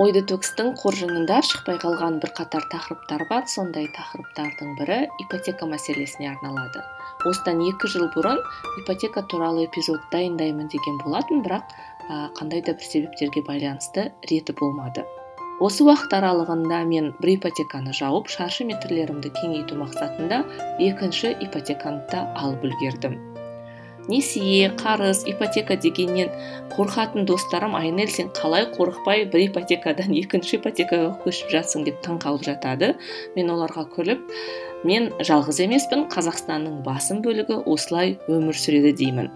Ой детокстың қоржынында шықпай қалған бірқатар тақырыптар бар. Сондай тақырыптардың бірі ипотека мәселесіне арналады. Осыдан екі жыл бұрын ипотека туралы эпизод дайындаймын деген болатын бірақ қандай да бір себептерге байланысты реті болмады. Осы уақыт аралығында мен бір ипотеканы жауып шаршы метрлерімді кеңейту мақсатында екінші ипотеканы да алып үлгердім. Несие қарыз ипотека дегеннен қорқатын достарым айнель сен қалай қорықпай бір ипотекадан екінші ипотекаға көшіп жатсың деп таңқалып жатады. Мен оларға күліп мен жалғыз емеспін қазақстанның басым бөлігі осылай өмір сүреді деймін.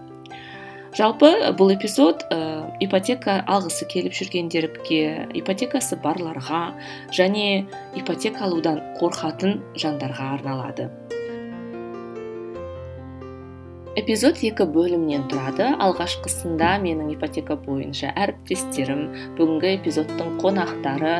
Жалпы бұл эпизод ә, ипотека алғысы келіп жүргендерге ипотекасы барларға және ипотека алудан қорқатын жандарға арналады. Эпизод екі бөлімнен тұрады алғашқысында менің ипотека бойынша әріптестерім. Бүгінгі эпизодтың қонақтары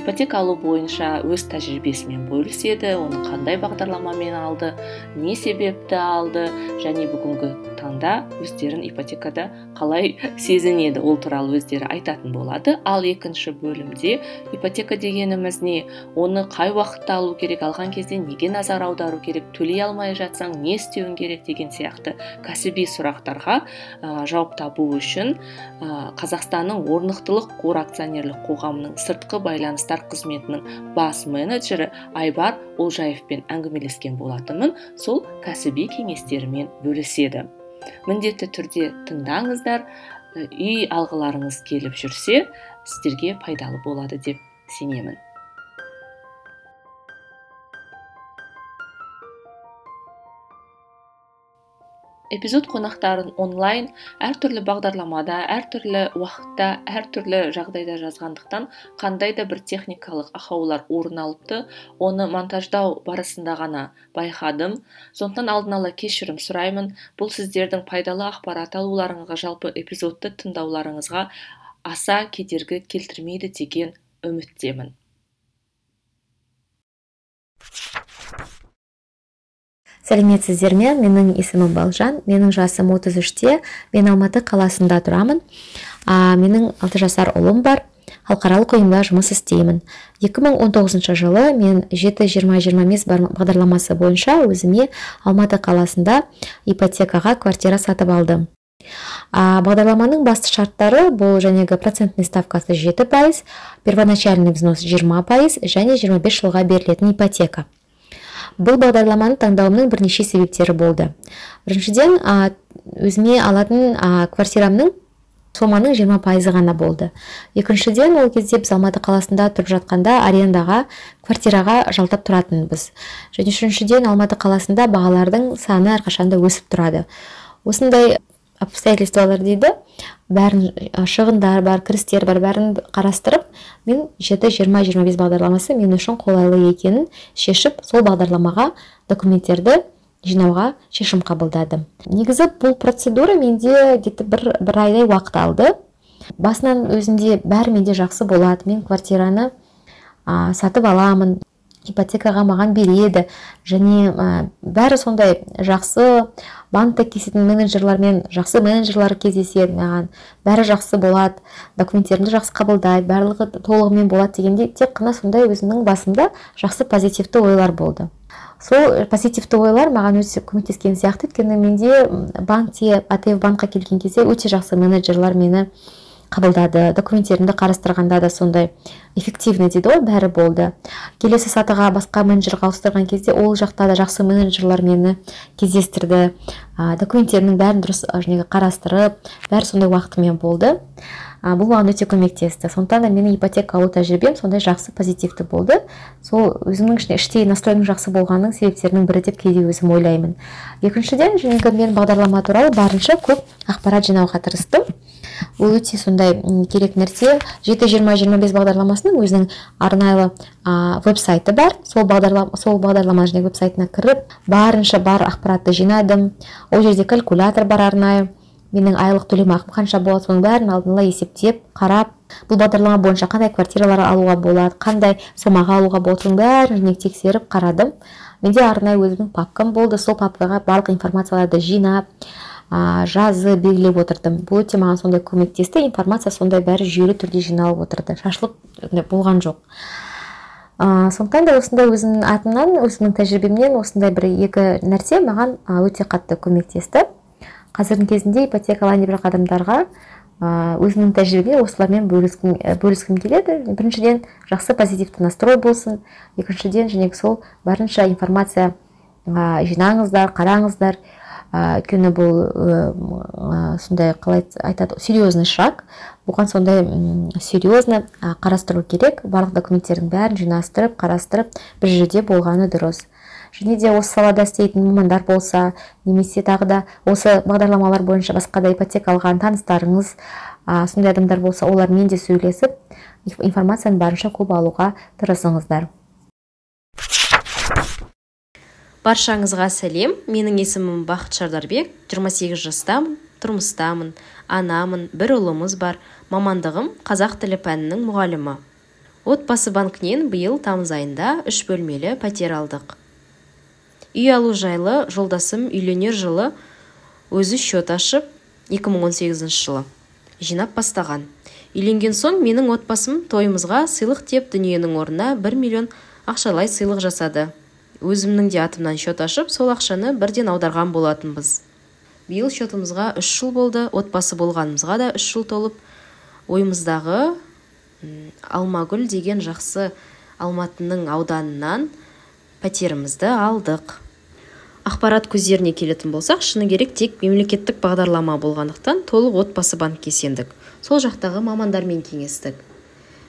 ипотека алу бойынша өз тәжірибесімен бөліседі оны қандай бағдарламамен алды не себепті алды және бүгінгі таңда өздерін ипотекада қалай сезінеді? Ол туралы өздері айтатын болады. Ал екінші бөлімде ипотека дегеніміз не? Оны қай уақытта алу керек алған кезде неге назар аудару керек төлей алмай жатсаң не істеуің керек деген сияқты кәсіби сұрақтарға ә, жауап табу үшін ә, қазақстанның орнықтылық қор акционерлік қоғамының сыртқы байланыс жастар қызметінің бас менеджері айбар олжаевпен әңгімелескен болатынмын. Сол кәсіби кеңестерімен бөліседі. Міндетті түрде тыңдаңыздар үй алғыларыңыз келіп жүрсе сіздерге пайдалы болады деп сенемін. Эпизод қонақтарын онлайн әртүрлі бағдарламада әртүрлі уақытта әртүрлі жағдайда жазғандықтан қандай да бір техникалық ақаулар орын алыпты оны монтаждау барысында ғана байқадым. Сондықтан алдын ала кешірім сұраймын. Бұл сіздердің пайдалы ақпарат алуларыңызға жалпы эпизодты тыңдауларыңызға аса кедергі келтірмейді деген үміттемін. Сәлеметсіздер ме менің есімім балжан менің жасым 33-те мен алматы қаласында тұрамын. А, менің алты жасар ұлым бар халықаралық ұйымда жұмыс істеймін. 2019 жылы мен жеті жиырма жиырма бес бағдарламасы бойынша өзіме алматы қаласында ипотекаға квартира сатып алдым. А, бағдарламаның басты шарттары бұл жәнегі процентный ставкасы жеті пайыз первоначальный взнос жиырма пайыз және 25 жылға берілетін ипотека. Бұл бағдарламаны таңдауымның бірнеше себептері болды. Біріншіден өзіме алатын квартирамның соманың жиырма пайызы ғана болды. Екіншіден ол кезде біз алматы қаласында тұрып жатқанда арендаға квартираға жалдап тұратынбыз. Және үшіншіден алматы қаласында бағалардың саны әрқашанда өсіп тұрады. Осындай обстоятельстволар дейді. Бәрін шығындар бар кірістер бар бәрін қарастырып мен жеті жиырма жиырма бес бағдарламасы мен үшін қолайлы екенін шешіп сол бағдарламаға документтерді жинауға шешім қабылдадым. Негізі бұл процедура менде где бір, бір айдай уақыт алды. Басынан өзінде бәрі менде жақсы болады. Мен квартираны ә, сатып аламын. Ипотекаға маған береді. Және ә, бәрі сондай жақсы банкте кездесетін менеджерлармен жақсы менеджерлар кездеседі маған. Бәрі жақсы болады документтерімді жақсы қабылдайды барлығы толығымен болады дегенде тек қана сондай өзімнің басымда жақсы позитивті ойлар болды. Сол позитивті ойлар маған өте көмектескен сияқты. Өйткені менде банкте атф банкқа келген кезде өте жақсы менеджерлар мені қабылдады. Документтерімді қарастырғанда да сондай эффективный дейді ғой бәрі болды. Келесі сатыға басқа менеджерға ауыстырған кезде ол жақта да жақсы менеджерлар мені кездестірді. Ә, документтерімнің бәрін дұрыс жаңағы қарастырып бәрі сондай уақытымен болды. Ә, бұл маған өте көмектесті. Сондықтан да менің ипотека алу тәжірибем сондай жақсы позитивті болды. Сол өзімнің ішінде іштей настройымның жақсы болғанының себептерінің бірі деп кейде өзім ойлаймын. Екіншіден жаңағы мен бағдарлама туралы барынша көп ақпарат жинауға тырыстым. Ол өте сондай керек нәрсе. жеті жиырма жиырма бес бағдарламасының өзінің арнайлы ә, веб сайты бар. Сол бағдарлама сол бағдарлама және веб сайтына кіріп барынша бар ақпаратты жинадым. Ол жерде калькулятор бар арнайы. Менің айлық төлемақым қанша болады соның бәрін алдын ала есептеп қарап. Бұл бағдарлама бойынша қандай квартиралар алуға болады қандай сомаға алуға болады соның бәрін және тексеріп қарадым. Менде арнайы өзімнің папкам болды. Сол папкаға барлық информацияларды жинап жазып белгілеп отырдым. Бұл өте маған сондай көмектесті. Информация сондай бәрі жүйелі түрде жиналып отырды. Шашылып болған жоқ. Ә, сондықтан да осындай өзімнің атымнан өзімнің тәжірибемнен осындай бір екі нәрсе маған өте қатты көмектесті. Қазірдің кезінде ипотека деп жатқан адамдарға өзімнің тәжірибеммен осылармен бөліскім, бөліскім келеді. Біріншіден жақсы позитивті настрой болсын. Екіншіден және сол барынша информация жинаңыздар қараңыздар. Өйткені бұл ә, сондай қалай айтады серьезный шаг. Бұған сондай серьезно қарастыру керек барлық документтердің бәрін жинастырып қарастырып бір жерде болғаны дұрыс. Және де осы салада істейтін мамандар болса немесе тағы да осы бағдарламалар бойынша басқа да ипотека алған таныстарыңыз ә, сондай адамдар болса олармен де сөйлесіп информацияны барынша көп алуға тырысыңыздар. Баршаңызға сәлем. Менің есімім бақыт шардарбек. 28 жастамын тұрмыстамын анамын бір ұлымыз бар. Мамандығым қазақ тілі пәнінің мұғалімі. Отбасы банкінен биыл тамыз айында үш бөлмелі пәтер алдық. Үй алу жайлы жолдасым үйленер жылы өзі счет ашып 2018 жылы жинап бастаған. Үйленген соң менің отбасым тойымызға сыйлық деп дүниенің орнына 1 миллион ақшалай сыйлық жасады. Өзімнің де атымнан счет ашып сол ақшаны бірден аударған болатынбыз. Биыл счетымызға үш жыл болды отбасы болғанымызға да үш жыл толып ойымыздағы алмагүл деген жақсы алматының ауданынан пәтерімізді алдық. Ақпарат көздеріне келетін болсақ шыны керек тек мемлекеттік бағдарлама болғандықтан толық отбасы банкке сендік. Сол жақтағы мамандармен кеңестік.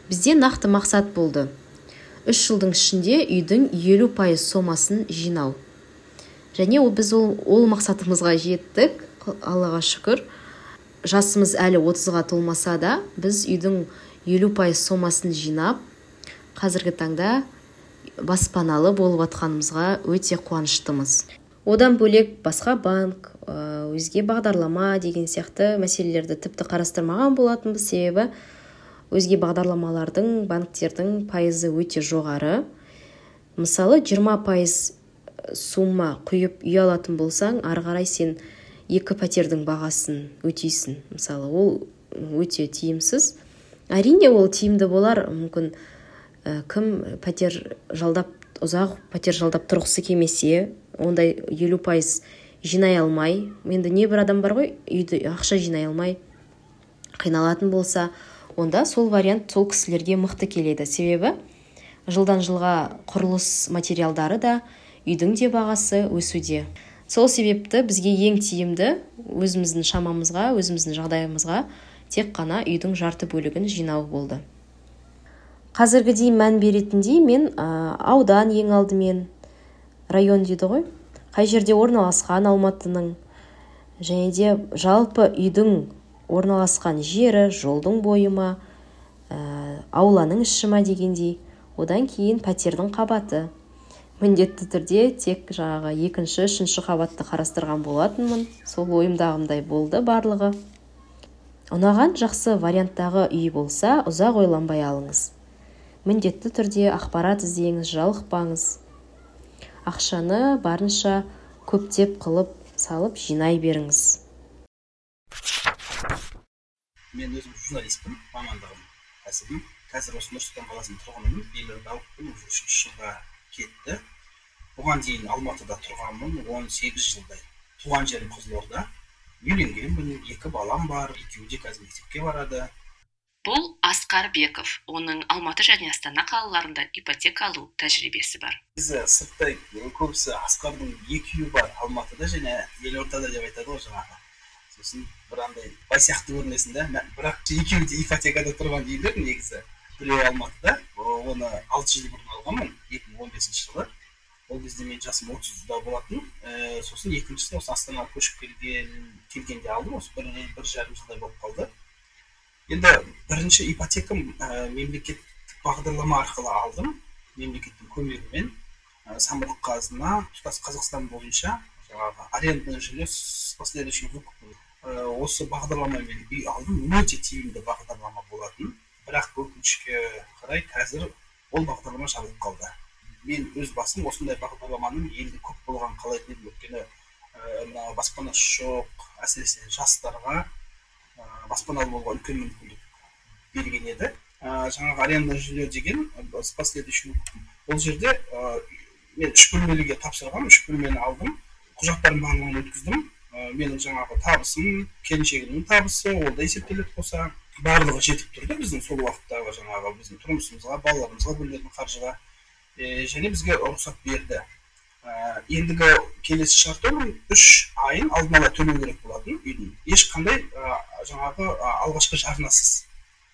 Бізде нақты мақсат болды. Үш жылдың ішінде үйдің елу пайыз сомасын жинау. Және ол біз ол, ол мақсатымызға жеттік аллаға шүкір. Жасымыз әлі отызға толмаса да біз үйдің елу пайыз сомасын жинап қазіргі таңда баспаналы болып жатқанымызға өте қуаныштымыз. Одан бөлек басқа банк өзге бағдарлама деген сияқты мәселелерді тіпті қарастырмаған болатынбыз. Себебі өзге бағдарламалардың банктердің пайызы өте жоғары. Мысалы 20 пайыз сумма құйып үй алатын болсаң ары қарай сен екі пәтердің бағасын өтейсің. Мысалы ол өте тиімсіз. Әрине ол тиімді болар. Мүмкін ә, кім пәтер жалдап ұзақ пәтер жалдап тұрғысы келмесе ондай елу пайыз жинай алмай енді небір адам бар ғой үйді ақша жинай алмай қиналатын болса онда сол вариант сол кісілерге мықты келеді. Себебі жылдан жылға құрылыс материалдары да үйдің де бағасы өсуде. Сол себепті бізге ең тиімді өзіміздің шамамызға өзіміздің жағдайымызға тек қана үйдің жарты бөлігін жинау болды. Қазіргідей мән беретіндей мен ә, аудан ең алдымен район дейді ғой. Қай жерде орналасқан алматының және де жалпы үйдің орналасқан жері жолдың бойы ма ә, ауланың іші ма дегендей. Одан кейін пәтердің қабаты. Міндетті түрде тек жаңағы екінші үшінші қабатты қарастырған болатынмын. Сол ойымдағымдай болды барлығы. Ұнаған жақсы варианттағы үй болса ұзақ ойланбай алыңыз. Міндетті түрде ақпарат іздеңіз жалықпаңыз. Ақшаны барынша көптеп қылып салып жинай беріңіз. Мен өзім журналистпін мамандығым кәсібім. Қазір осы нұр сұлтан қаласының тұрғынымын елорда алыппын уже үшінші жылға кетті. Бұған дейін алматыда тұрғанмын он сегіз жылдай туған жерім қызылорда. Үйленгенмін екі балам бар екеуі де қазір мектепке барады. Бұл асқар беков. Оның алматы және астана қалаларында ипотека алу тәжірибесі бар. Негізі сырттай көбісі асқардың екі үйі бар алматыда және елордада деп айтады ғой жаңағы. Сосын бір андай бай сияқты көрінесің да бірақ екеуі де ипотекада тұрған үйлер негізі біреуі алматыда оны алты жыл бұрын алғанмын екі мың он бесінші жылы. Ол кезде менің жасым отызда болатын. Ә, сосын екіншісін осы астанаға көшіп келген келгенде алдым. Осы бір, бір жарым жылдай болып қалды. Енді бірінші ипотекам ә, мемлекеттік бағдарлама арқылы алдым. Мемлекеттің көмегімен ә, самұрық қазына тұтас қазақстан бойынша жаңағы арендное жилье с последующим выкупом осы бағдарламамен алдым. Өте тиімді бағдарлама болатын. Бірақ өкінішке қарай қазір ол бағдарлама жабылып қалды. Мен өз басым осындай бағдарламаның елде көп болғанын қалайтын едім өйткені мына баспанасы жоқ әсіресе жастарға баспаналы болуға үлкен мүмкіндік берген еді. Жаңағы арендное жилье деген с последующим ол жерде мен үш бөлмеліге тапсырғанмын үш бөлмені алдым құжаттардың барлығын өткіздім. Менің жаңағы табысым келіншегімнің табысы ол да есептеледі қоса барлығы жетіп тұрды біздің сол уақыттағы жаңағы біздің тұрмысымызға балаларымызға бөлінетін қаржыға е, және бізге рұқсат берді ә, ендігі келесі шарт оның үш айын алдын ала төлеу керек болатын үйдің ешқандай ә, жаңағы ә, алғашқы жарнасыз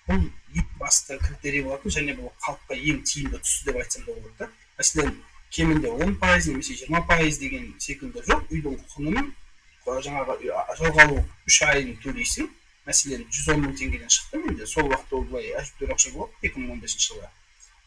бұл ең басты критерий болатын және бұл халыққа ең тиімді тұсы деп айтсам да болады да мәселен кемінде он пайыз немесе жиырма пайыз деген секілді жоқ үйдің құнын жаңағы жалға алу үш айын төлейсің мәселен жүз он мың теңгеден шықты менде сол уақытта ол былай әжептәуір ақша болатын екі мың он бесінші жылы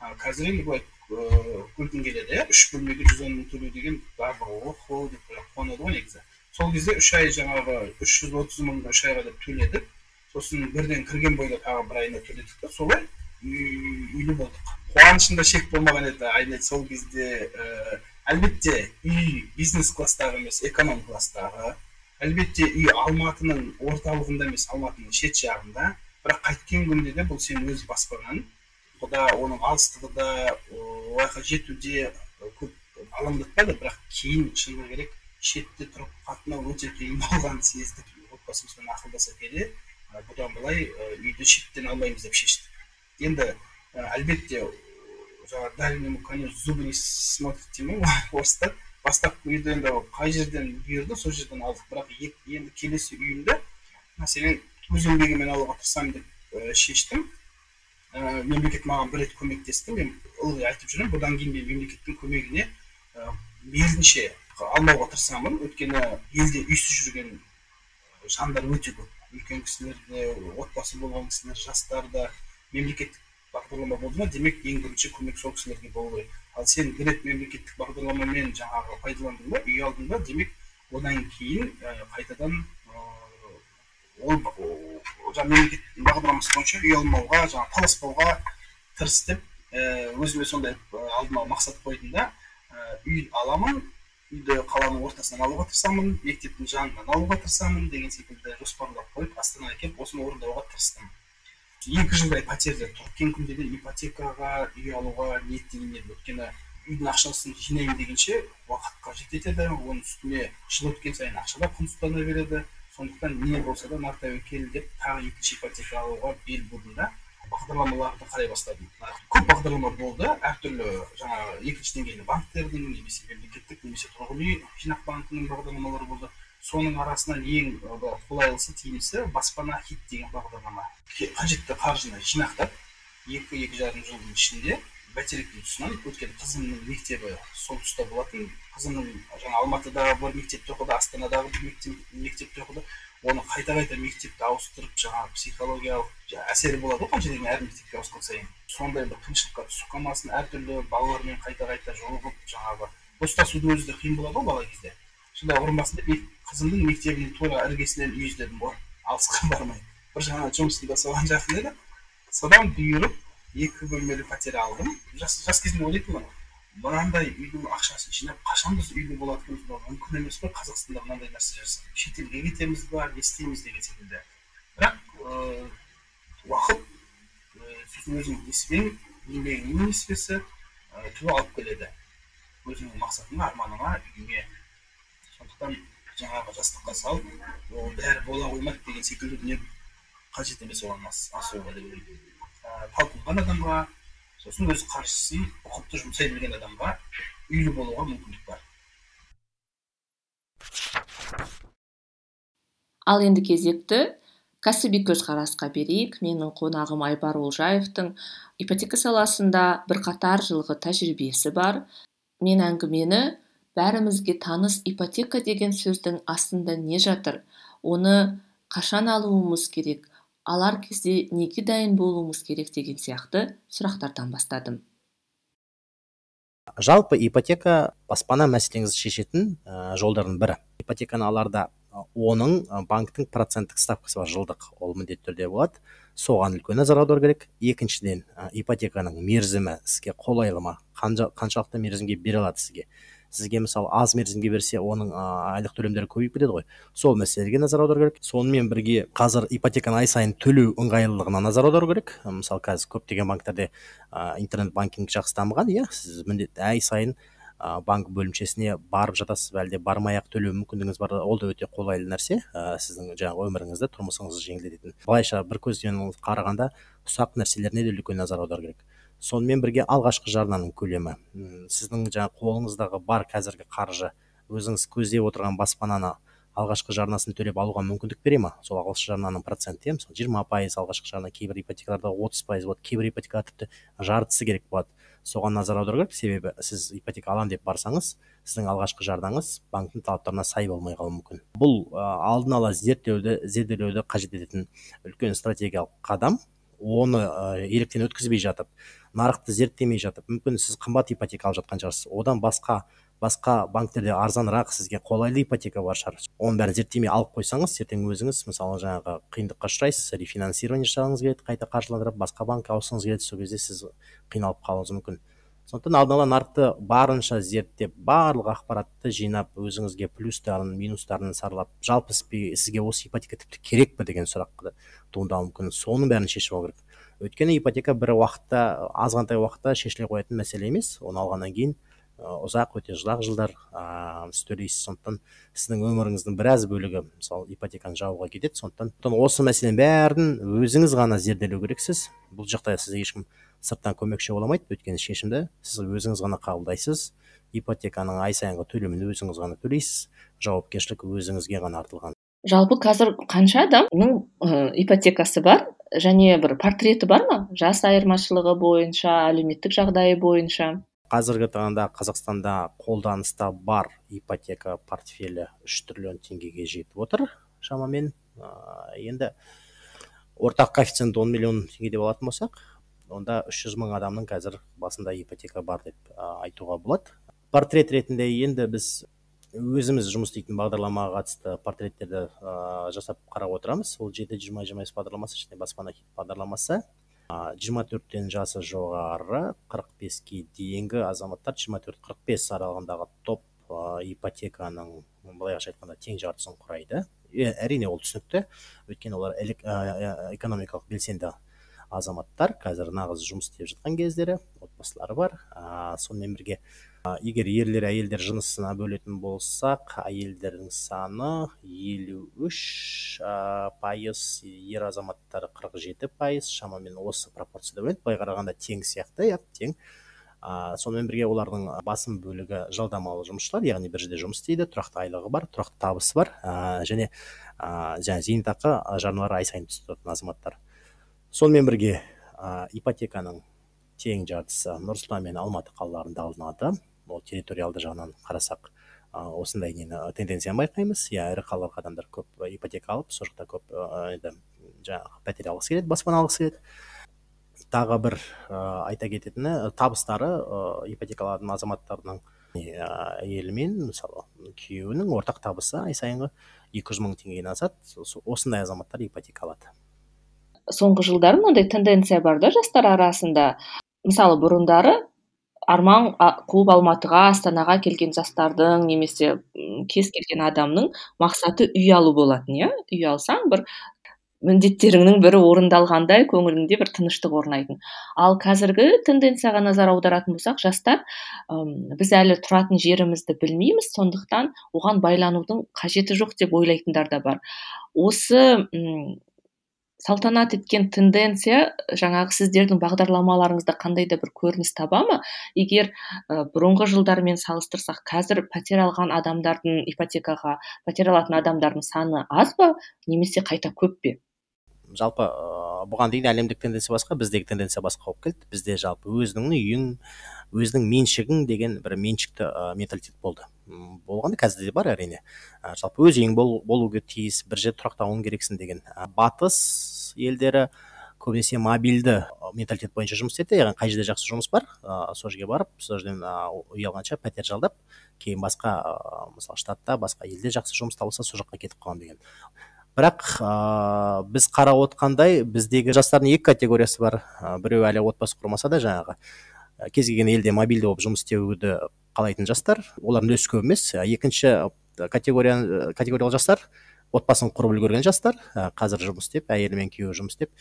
а қазір енді былай көргің келеді иә үш бөлмеге жүз он мың төлеу деген барлығы охо деп қуанады ғой негізі сол кезде үш ай жаңағы үш жүз отыз мың үш айға деп төледік сосын бірден кірген бойда тағы бір айына төледік та солай үйлі болдық қуанышымда шек болмаған еді айнель сол кезде ә, әлбетте үй бизнес класстағы емес эконом класстағы әлбетте үй алматының орталығында емес алматының шет жағында. Бірақ қайткен күнде де бұл сенің өз баспанаң құда оның алыстығы да ояққа жетуде көп алаңдатпады бірақ кейін шыны керек шетте тұрып қатынау өте қиын болғанын сездік. Отбасымызбен ақылдаса келе бұдан былай үйді шеттен алмаймыз деп шештік. Енді әлбетте жаңағы дальнему коню зубы не смотрит дейді ма? Орыстар. Бастапқы үйді енді қай жерден бұйырды сол жерден алдық. бірақ енді келесі үйімді мәселен өз еңбегіммен алуға тырысамын деп шештім. Ә, мемлекет маған бір рет көмектесті. Мен ылғи айтып жүремін бұдан кейін мен мемлекеттің көмегіне ә, мейлінше алмауға тырысамын. Өйткені елде үйсіз жүрген жандар өте көп. Үлкен кісілер де отбасы болған кісілер жастар да мемлекеттік бағдарлама болды ма? Демек ең бірінші көмек сол кісілерге болу керек. Ал сен бір рет мемлекеттік бағдарламамен жаңағы пайдаландың ба үй алдың ба? Демек одан кейін қайтадан ол жаңағы мемлекет бағдарламасы бойынша үй алмауға жаңағы таласпауға тырыс деп өзіме сондай алдыма мақсат қойдым да үй аламын үйді қаланың ортасынан алуға тырысамын мектептің жанынан алуға тырысамын деген секілді жоспарлар қойып астанаға келіп осыны орындауға тырыстым. Екі жылдай пәтерде кеткен күнде де ипотекаға үй алуға ниеттеген едім. Өйткені үйдің ақшасын жинаймын дегенше уақытқа жетеді оның үстіне жыл өткен сайын ақша да құнсыздана береді. Сондықтан не болса да мартабек кел деп тағы екінші ипотека алуға бел будым да бағдарламаларды қарай бастадым. Көп бағдарлама болды. Әртүрлі жаңағы екінші деңгейлі банктердің немесе мемлекеттік немесе тұрғын үй жинақ банкінің бағдарламалары болды. Соның арасынан ең қолайлысы тиімдісі баспана хит деген бағдарлама. Қажетті қаржыны жинақтап екі екі жарым жылдың ішінде бәйтеректің тұсынан өйткені қызымның мектебі сол тұста болатын. Қызымның жаңа алматыдағы бір мектепте оқыды астанадағы бір мектеп, мектепте оқыды оны қайта қайта мектепті ауыстырып жаңағы психологиялық әсері болады ғой қанша дегенмен әр мектепке ауысқан сайын. Сондай бір қиыншылыққа түсіп қалмасын әртүрлі балалармен қайта қайта жолығып жаңағы достасудың өзі де қиын болады ғой бала кезде. Сонда ұрынбасын деп қызымның мектебінің тура іргесінен үй іздедім ғой. Алысқа бармай. Бір жағынан жұмысым да соған жақын еді. Содан бұйырып екі бөлмелі пәтер алдым. Жас, жас кезімде ойлайтынмын мынандай үйдің ақшасын жинап қашан біз үйлі болатынымыз мүмкін емес қой. Қазақстанда мынандай нәрсе жасап шетелге кетеміз ба не істейміз деген секілді. Бірақ ә, уақыт сосын өзіңнің несібең еңбегіңнің несібесі түбі алып келеді. Өзіңнің мақсатыңа арманыңа үйіңе сондықтан жаңағы жастыққа салып ол бәрі бола қоймайды деген секілді дүние қажет емес оған асуға деп ойлаймын талпынған адамға сосын өз қаржысын ұқыпты жұмсай білген адамға үйлі болуға мүмкіндік бар. Ал енді кезекті кәсіби көзқарасқа берейік. Менің қонағым айбар олжаевтың ипотека саласында бірқатар жылғы тәжірибесі бар. Мен әңгімені бәрімізге таныс ипотека деген сөздің астында не жатыр? Оны қашан алуымыз керек? Алар кезде неге дайын болуымыз керек деген сияқты сұрақтардан бастадым. Жалпы ипотека баспана мәселеңізді шешетін жолдардың бірі. Ипотеканы аларда оның банктің проценттік ставкасы бар жылдық. Ол міндетті түрде болады. Соған үлкен назар аудару керек. Екіншіден ипотеканың мерзімі сізге қолайлы ма? Қаншалықты мерзімге бере алады сізге? Сізге мысалы аз мерзімге берсе оның айлық төлемдері көбейіп кетеді ғой. Сол мәселелерге назар аудару керек. Сонымен бірге қазір ипотеканы ай сайын төлеу ыңғайлылығына назар аудару керек. Мысалы қазір көптеген банктерде интернет банкинг жақсы дамыған. Иә сіз міндетті ай сайын ә, банк бөлімшесіне барып жатасыз. Ба әлде бармай ақ төлеу мүмкіндігіңіз бар. Ол да өте қолайлы нәрсе. Ә, сіздің жаңағы өміріңізді тұрмысыңызды жеңілдететін. Былайша бір көзден қарағанда ұсақ нәрселеріне де үлкен назар аудару керек. Сонымен бірге алғашқы жарнаның көлемі. Сіздің жаңағы қолыңыздағы бар қазіргі қаржы өзіңіз көздеп отырған баспананы алғашқы жарнасын төлеп алуға мүмкіндік бере ма? Сол алғашқы жарнаның проценті иә мысалы жиырма пайыз алғашқы жарна кейбір ипотекаларда отыз пайыз болады кейбір ипотекалар тіпті жартысы керек болады. Соған назар аудару керек. Себебі сіз ипотека аламын деп барсаңыз сіздің алғашқы жарнаңыз банктың талаптарына сай болмай қалуы мүмкін. Бұл алдын ала зерттеуді зерделеуді қажет ететін үлкен стратегиялық қадам. Оны ә, електен өткізбей жатып нарықты зерттемей жатып мүмкін сіз қымбат ипотека алып жатқан шығарсыз. Одан басқа басқа банктерде арзанырақ сізге қолайлы ипотека бар шығар. Оның бәрін зерттемей алып қойсаңыз ертең өзіңіз мысалы жаңағы қиындыққа ұшырайсыз рефинансирование жасағыңыз келеді қайта қаржыландырып басқа банкке ауысқыңыз келеді сол кезде сіз қиналып қалуыңыз мүмкін. Сондықтан алдын ала нарықты барынша зерттеп барлық ақпаратты жинап өзіңізге плюстарын минустарын саралап жалпы сізге осы ипотека тіпті керек пе деген сұрақ туындауы мүмкін. Соның бәрін шешіп алу керек. Өйткені ипотека бір уақытта азғантай уақытта шешіле қоятын мәселе емес. Оны алғаннан кейін ұзақ өте ұзақ жылдар ыыы сіз төлейсіз. Сондықтан сіздің өміріңіздің біраз бөлігі мысалы ипотеканы жабуға кетеді. Сондықтан осы мәселенің бәрін өзіңіз ғана зерделеу керексіз. Бұл жақта сізге ешкім сырттан көмекші бола алмайды өйткені шешімді сіз өзіңіз ғана қабылдайсыз. Ипотеканың ай сайынғы төлемін өзіңіз ғана төлейсіз. Жауапкершілік өзіңізге ғана артылған. Жалпы қазір қанша адамның ә, ипотекасы бар және бір портреті бар ма? Жас айырмашылығы бойынша әлеуметтік жағдайы бойынша? Қазіргі таңда қазақстанда қолданыста бар ипотека портфелі үш триллион теңгеге жетіп отыр шамамен. Ә, енді ортақ коэффициент он миллион теңге деп алатын болсақ онда үш жүз мың адамның қазір басында ипотека бар деп айтуға болады. Портрет ретінде енді біз өзіміз жұмыс істейтін бағдарламаға қатысты портреттерді ә, жасап қарап отырамыз. Ол жеті жиырма жиырма бес бағдарламасы және баспана бағдарламасы. Жиырма төрттен жасы жоғары қырық беске дейінгі азаматтар жиырма төрт қырық бес аралығындағы топ ә, ипотеканың былайша айтқанда тең жартысын құрайды. Әрине ол түсінікті. Өйткені олар экономикалық белсенді азаматтар қазір нағыз жұмыс істеп жатқан кездері отбасылары бар. Ә, сонымен бірге ә, егер ерлер әйелдер жынысына бөлетін болсақ әйелдердің саны елу үш ә, пайыз ер азаматтар қырық жеті пайыз шамамен осы пропорцияда бөлінеді былай қарағанда тең сияқты иә тең. Ә, сонымен бірге олардың басым бөлігі жалдамалы жұмысшылар яғни бір жерде жұмыс істейді тұрақты айлығы бар тұрақты табысы бар. Ә, және ә, жаңағы зейнетақы жарналары ай сайын түсіп тұратын азаматтар. Сонымен бірге ә, ипотеканың тең жартысы нұр сұлтан мен алматы қалаларында алынады. Ол территориалды жағынан қарасақ ә, осындай нені тенденцияны байқаймыз. Иә ірі қалаларға адамдар көп ипотека алып сол жақта көп енді жаңағы пәтер алғысы келеді баспана алғысы келеді. Тағы бір ә, айта кететіні табыстары ә, ипотека алатын азаматтардың әйелі мысалы күйеуінің ортақ табысы ай сайынғы екі жүз мың теңгеден асады. Осындай азаматтар ипотека алады. Соңғы жылдары мынандай тенденция бар да жастар арасында. Мысалы бұрындары арман қуып алматыға астанаға келген жастардың немесе кез келген адамның мақсаты үй алу болатын иә. Үй алсаң бір міндеттеріңнің бірі орындалғандай көңіліңде бір тыныштық орнайтын. Ал қазіргі тенденцияға назар аударатын болсақ жастар біз әлі тұратын жерімізді білмейміз сондықтан оған байланудың қажеті жоқ деп ойлайтындар да бар. Осы салтанат еткен тенденция жаңағы сіздердің бағдарламаларыңызда қандай да бір көрініс таба ма? егер ә, бұрынғы жылдармен салыстырсақ қазір пәтер алған адамдардың ипотекаға пәтер алатын адамдардың саны аз ба? немесе қайта көп пе? Жалпы ә, бұған дейін әлемдік тенденция басқа біздегі тенденция басқа болып келді. Бізде жалпы өзіңнің үйің өзіңнің меншігің деген бір меншікті ә, менталитет болды. Болғанда қазір де бар әрине. Ә, жалпы өз үйің бол, болуға тиіс бір жерде тұрақтауың керексің деген. Ә, батыс елдері көбінесе мобильді менталитет бойынша жұмыс істеді яғни қай жерде жақсы жұмыс бар ыыы сол жерге барып сол жерден ұялғанша пәтер жалдап кейін басқа ыыы мысалы штатта басқа елде жақсы жұмыс табылса сол жаққа кетіп қалған деген. Бірақ ыыы біз қарап отқандай біздегі жастардың екі категориясы бар. Біреу әлі отбасы құрмаса да жаңағы кез келген елде мобильді болып жұмыс істеуді қалайтын жастар олардың үлесі көп емес екінші категория категориялы жастар отбасын құрып үлгерген жастар қазір жұмыс істеп әйелі мен күйеуі жұмыс істеп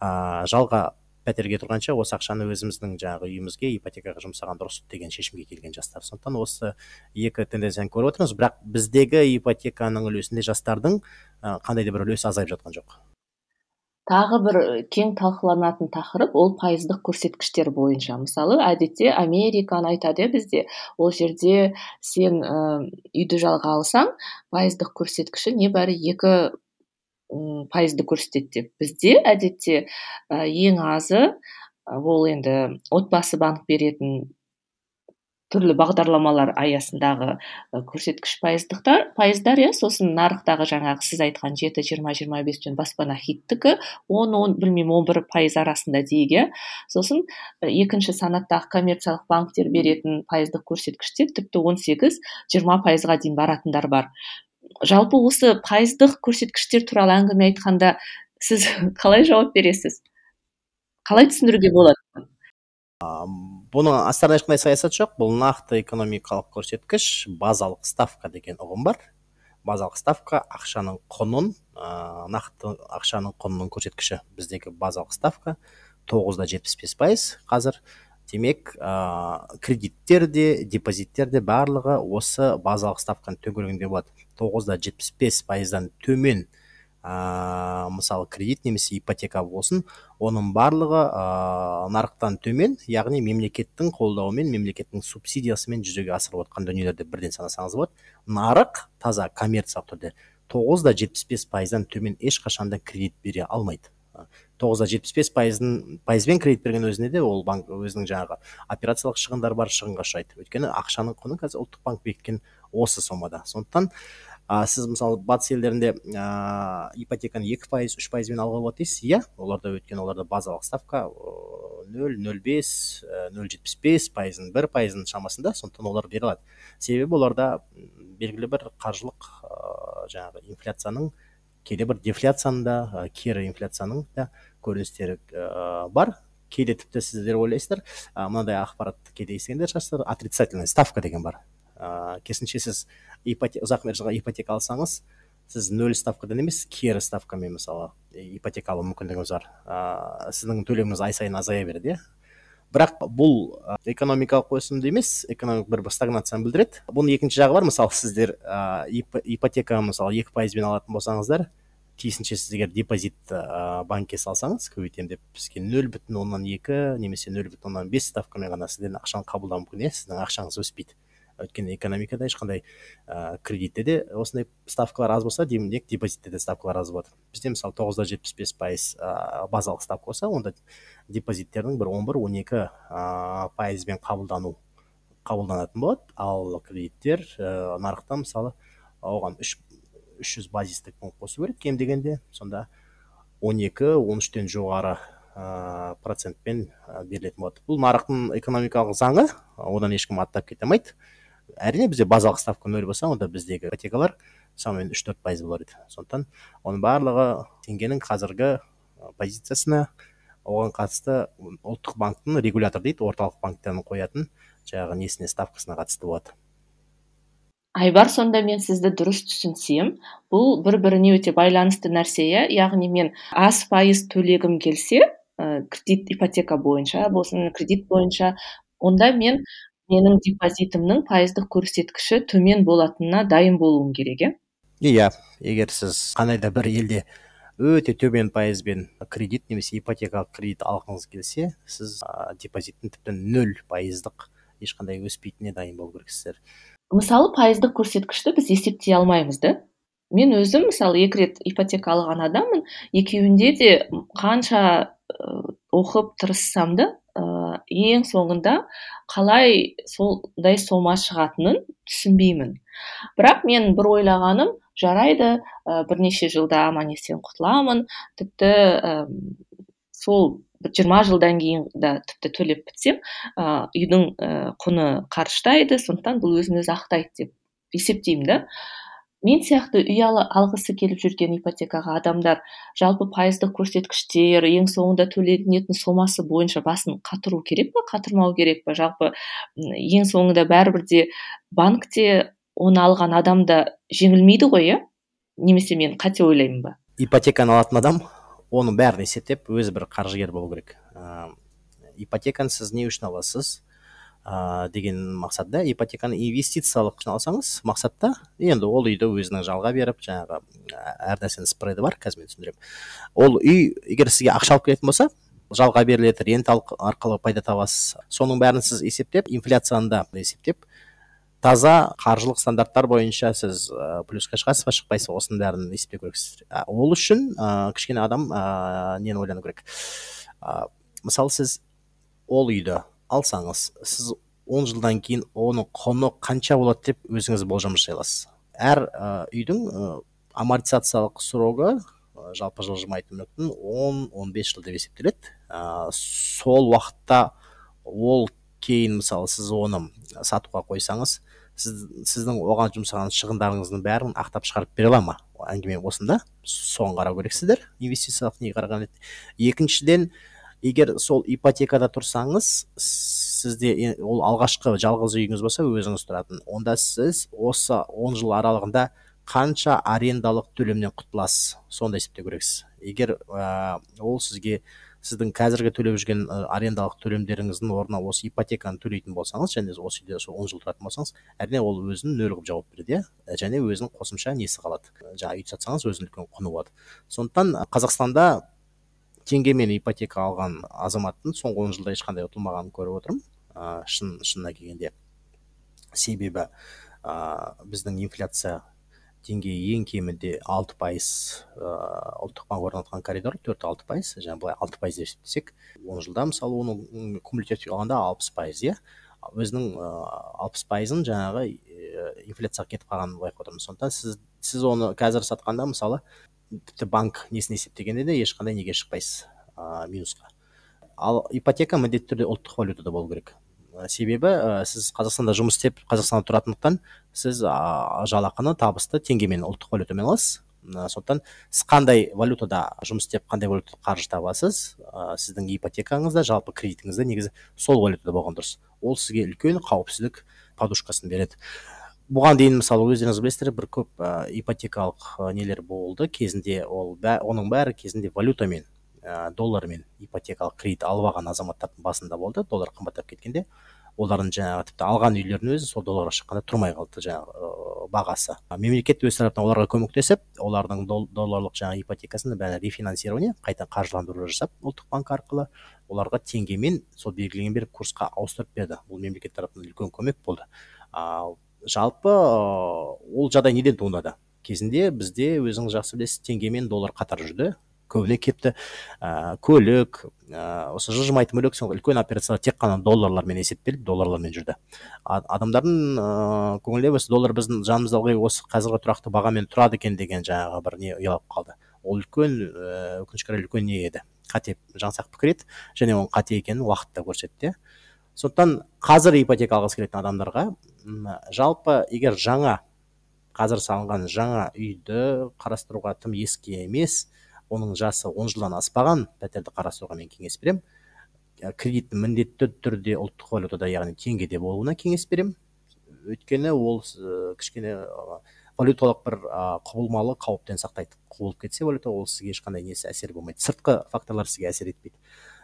ыыы жалға пәтерге тұрғанша осы ақшаны өзіміздің жаңағы үйімізге ипотекаға жұмсаған дұрыс деген шешімге келген жастар. Сондықтан осы екі тенденцияны көріп отырмыз. Бірақ біздегі ипотеканың үлесінде жастардың қандай да бір үлесі азайып жатқан жоқ. Тағы бір кең талқыланатын тақырып ол пайыздық көрсеткіштер бойынша. Мысалы әдетте американы айтады иә бізде ол жерде сен ә, үйді жалға алсаң пайыздық көрсеткіші небәрі екі пайызды көрсетеді деп. Бізде әдетте ә, ең азы ол енді отбасы банк беретін түрлі бағдарламалар аясындағы көрсеткіш пайыздықтар пайыздар иә сосын нарықтағы жаңағы сіз айтқан жеті жиырма жиырма бестен баспана хиттікі он он білмеймін он бір пайыз арасында дейік иә. Сосын екінші санаттағы коммерциялық банктер беретін пайыздық көрсеткіштер тіпті он сегіз жиырма пайызға дейін баратындар бар. Жалпы осы пайыздық көрсеткіштер туралы әңгіме айтқанда сіз қалай жауап бересіз? Қалай түсіндіруге болады? Бұның астарында ешқандай саясат жоқ. Бұл нақты экономикалық көрсеткіш базалық ставка деген ұғым бар. Базалық ставка ақшаның құнын ә, нақты ақшаның құнының көрсеткіші. Біздегі базалық ставка тоғыз да жетпіс бес пайыз қазір. Демек ә, кредиттер де депозиттер де барлығы осы базалық ставканың төңірегінде болады. Тоғыз да жетпіс бес пайыздан төмен ә, мысалы кредит немесе ипотека болсын оның барлығы ә, нарықтан төмен яғни мемлекеттің қолдауымен мемлекеттің субсидиясымен жүзеге асырылып жатқан дүниелерді бірден санасаңыз болады. Нарық таза коммерциялық түрде. Тоғыз да жетпіс бес пайыздан төмен ешқашан да кредит бере алмайды. Тоғыз да жетпіс бес пайыздың пайызбен кредит берген өзінде де ол банк өзінің жаңағы операциялық шығындары бар шығынға ұшырайды өйткені ақшаның құны қазір ұлттық банк бекіткен осы сомада. Сондықтан а сіз мысалы батыс елдерінде ыыы ипотеканы екі пайыз үш пайызбен алуға болады дейсіз иә? Оларда өйткені оларда базалық ставка нөл нөл бес нөл жетпіс бес пайыздың бір пайызының шамасында сондықтан олар бере алады. Себебі оларда белгілі бір қаржылық ыыы жаңағы инфляцияның кейде бір дефляцияның да кері инфляцияның да көріністері ә, бар. Кейде тіпті сіздер ойлайсыздар ә, мынандай ақпаратты кейде естігендер шығарсыздар отрицательная ставка деген бар. Ыыы керісінше сіз ұзақ мерзімге ипотека алсаңыз сіз нөл ставкадан емес кері ставкамен мысалы ипотека алу мүмкіндігіңіз бар. Ыыы сіздің төлеміңіз ай сайын азая береді иә? Бірақ бұл экономикалық өсімді емес экономик бір стагнацияны білдіреді. Бұның екінші жағы бар мысалы сіздер ыыы ипотека мысалы екі пайызбен алатын болсаңыздар тиісінше сіз егер депозит ә, банкке салсаңыз көбейтемін деп бізге нөл бүтін оннан екі немесе нөл бүтін оннан бес ставкамен ғана сізден ақшаны қабылдау мүмкін иә? Сіздің ақшаңыз өспейді. Өйткені экономикада ешқандай ә, кредитте де осындай ставкалар аз болса демек депозитте де ставкалар аз болады. Бізде мысалы тоғыз да жетпіс бес пайыз ә, базалық ставка болса онда депозиттердің бір он бір он екі пайызбен қабылдану қабылданатын болады. Ал кредиттер ә, нарықта мысалы оған үш үш жүз базистік пункт қосу керек. Кем дегенде сонда он екі он үштен жоғары ә, процентпен берілетін болады. Бұл нарықтың экономикалық заңы одан ешкім аттап кете алмайды. Әрине бізде базалық ставка нөл болса онда біздегі ипотекалар шамамен үш төрт пайыз болар еді сондықтан оның барлығы теңгенің қазіргі позициясына оған қатысты ұлттық банктың регулятор дейді орталық банктердің қоятын жаңағы несіне ставкасына қатысты болады. Айбар сонда мен сізді дұрыс түсінсем бұл бір біріне өте байланысты нәрсе иә? Яғни мен аз пайыз төлегім келсе ә, кредит ипотека бойынша болсын кредит бойынша онда мен менің депозитімнің пайыздық көрсеткіші төмен болатынына дайын болуым керек иә иә егер сіз қандай да бір елде өте төмен пайызбен кредит немесе ипотекалық кредит алғыңыз келсе сіз ә, депозиттің тіпті нөл пайыздық ешқандай өспейтініне дайын болу керексіздер. Мысалы пайыздық көрсеткішті біз есептей алмаймыз да? Мен өзім мысалы екі рет ипотека алған адаммын екеуінде де қанша оқып тырыссам да ең соңында қалай сондай сома шығатынын түсінбеймін. Бірақ мен бір ойлағаным жарайды ә, бірнеше жылда аман есен құтыламын. Тіпті ә, сол жиырма жылдан кейін да тіпті төлеп бітсем ыыы үйдің ііі құны қарыштайды сондықтан бұл өзін өзі ақтайды деп есептеймін да. Мен сияқты үй алғысы келіп жүрген ипотекаға адамдар жалпы пайыздық көрсеткіштер ең соңында төленетін сомасы бойынша басын қатыру керек па қатырмау керек па? Жалпы ең соңында бәрібір де банкте оны алған адам да жеңілмейді ғой иә? Немесе мен қате ойлаймын ба? Ипотеканы алатын адам оның бәрін есептеп өзі бір қаржыгер болу керек. Ыыы ипотеканы сіз не үшін аласыз? Ә, деген мақсатта ипотеканы инвестициялық алсаңыз мақсатта енді ол үйді өзінің жалға беріп жаңағы әр нәрсенің спреді бар қазір мен түсіндіремін ол үй егер сізге ақша алып келетін болса жалға беріледі рента арқылы пайда табасыз. Соның бәрін сіз есептеп инфляцияны да есептеп таза қаржылық стандарттар бойынша сіз ә, плюсқа шығасыз ба шықпайсыз ба осының бәрін есептеу керексіз. Ол үшін ә, кішкене адам ә, нені ойлану керек? Ә, мысалы сіз ол үйді алсаңыз сіз он жылдан кейін оның құны қанша болады деп өзіңіз болжам жасай аласыз. Әр үйдің амортизациялық срогы жалпы жылжымайтын мүліктің он он жыл деп есептеледі. Ә, сол уақытта ол кейін мысалы сіз оны сатуға қойсаңыз сіз, сіздің оған жұмсаған шығындарыңыздың бәрін ақтап шығарып бере ала ма? Әңгіме осында. Соған қарау керексіздер инвестициялық неге қараған екіншіден егер сол ипотекада тұрсаңыз сізде ол алғашқы жалғыз үйіңіз болса өзіңіз тұратын. Онда сіз осы он жыл аралығында қанша арендалық төлемнен құтыласыз? Соны есептеу керексіз. Егер ә, ол сізге сіздің қазіргі төлеп жүрген арендалық төлемдеріңіздің орнына осы ипотеканы төлейтін болсаңыз және осы үйде сол он жыл тұратын болсаңыз әрине ол өзін нөл қылып жауап береді иә? Және өзінің қосымша несі қалады? Жаңағы үйді сатсаңыз өзінің үлкен құны болады. Сондықтан қазақстанда теңгемен ипотека алған азаматтың соңғы он жылда ешқандай ұтылмағанын көріп отырмын. Ә, шын шынына келгенде себебі ә, біздің инфляция деңгейі ең кемінде алты пайыз ұлттық банк орнатқан коридор төрт алты пайыз жаңа былай алты пайыз деп есептесек он жылда мысалы оның кумулятивтік алғанда алпыс пайыз иә. Өзінің алпыс пайызын жаңағы инфляцияға кетіп қалғанын байқап отырмыз сондықтан сіз сіз оны қазір сатқанда мысалы тіпті банк несін есептегенде де ешқандай неге шықпайсыз ә, минусқа. Ал ипотека міндетті түрде ұлттық валютада болу керек. Себебі ә, сіз қазақстанда жұмыс істеп қазақстанда тұратындықтан сіз ә, жалақыны табысты теңгемен ұлттық валютамен аласыз. Ә, сондықтан сіз қандай валютада жұмыс істеп қандай валютада қаржы табасыз ә, сіздің ипотекаңызда жалпы кредитіңізде негізі сол валютада болған дұрыс. Ол сізге үлкен қауіпсіздік подушкасын береді. Бұған дейін мысалы өздеріңіз білесіздер бір көп ә, ипотекалық нелер болды. Кезінде ол бә, оның бәрі кезінде валютамен ә, доллармен ипотекалық кредит алып алған азаматтардың басында болды. Доллар қымбаттап кеткенде олардың жаңағы тіпті алған үйлерінің өзі сол долларға шыққанда тұрмай қалды жаңағы ә, бағасы. Мемлекет өз тарапынан оларға көмектесіп олардың долларлық жаңағы ипотекасын бәрі рефинансирование қайта қаржыландыру жасап ұлттық банк арқылы оларға теңгемен сол белгіленген бір курсқа ауыстырып берді. Бұл мемлекет тарапынан үлкен көмек болды. Ал жалпы ол жағдай неден туындады? Кезінде бізде өзіңіз жақсы білесіз теңге мен доллар қатар жүрді. Көбіне кепті. Ә, көлік ә, осы жылжымайтын мүлік үлкен операциялар тек қана долларлармен есептеліп долларлармен жүрді. Адамдардың ыыы көңіліне осы доллар біздің жанымызда ылғи осы қазіргі тұрақты бағамен тұрады екен деген жаңағы бір не ұялап қалды. Ол үлкен өкінішке орай үлкен не еді? Қате жаңсақ пікір еді және оның қате екенін уақыт та көрсетті. Сондықтан қазір ипотека алғысы келетін адамдарға жалпы егер жаңа қазір салынған жаңа үйді қарастыруға тым ескі емес оның жасы он жылдан аспаған пәтерді қарастыруға мен кеңес беремін кредиттің міндетті түрде ұлттық валютада яғни теңгеде болуына кеңес беремін өйткені ол кішкене валюталық бір құбылмалы қауіптен сақтайды құбылып кетсе валюта ол сізге ешқандай несі әсер болмайды. Сыртқы факторлар сізге әсер етпейді.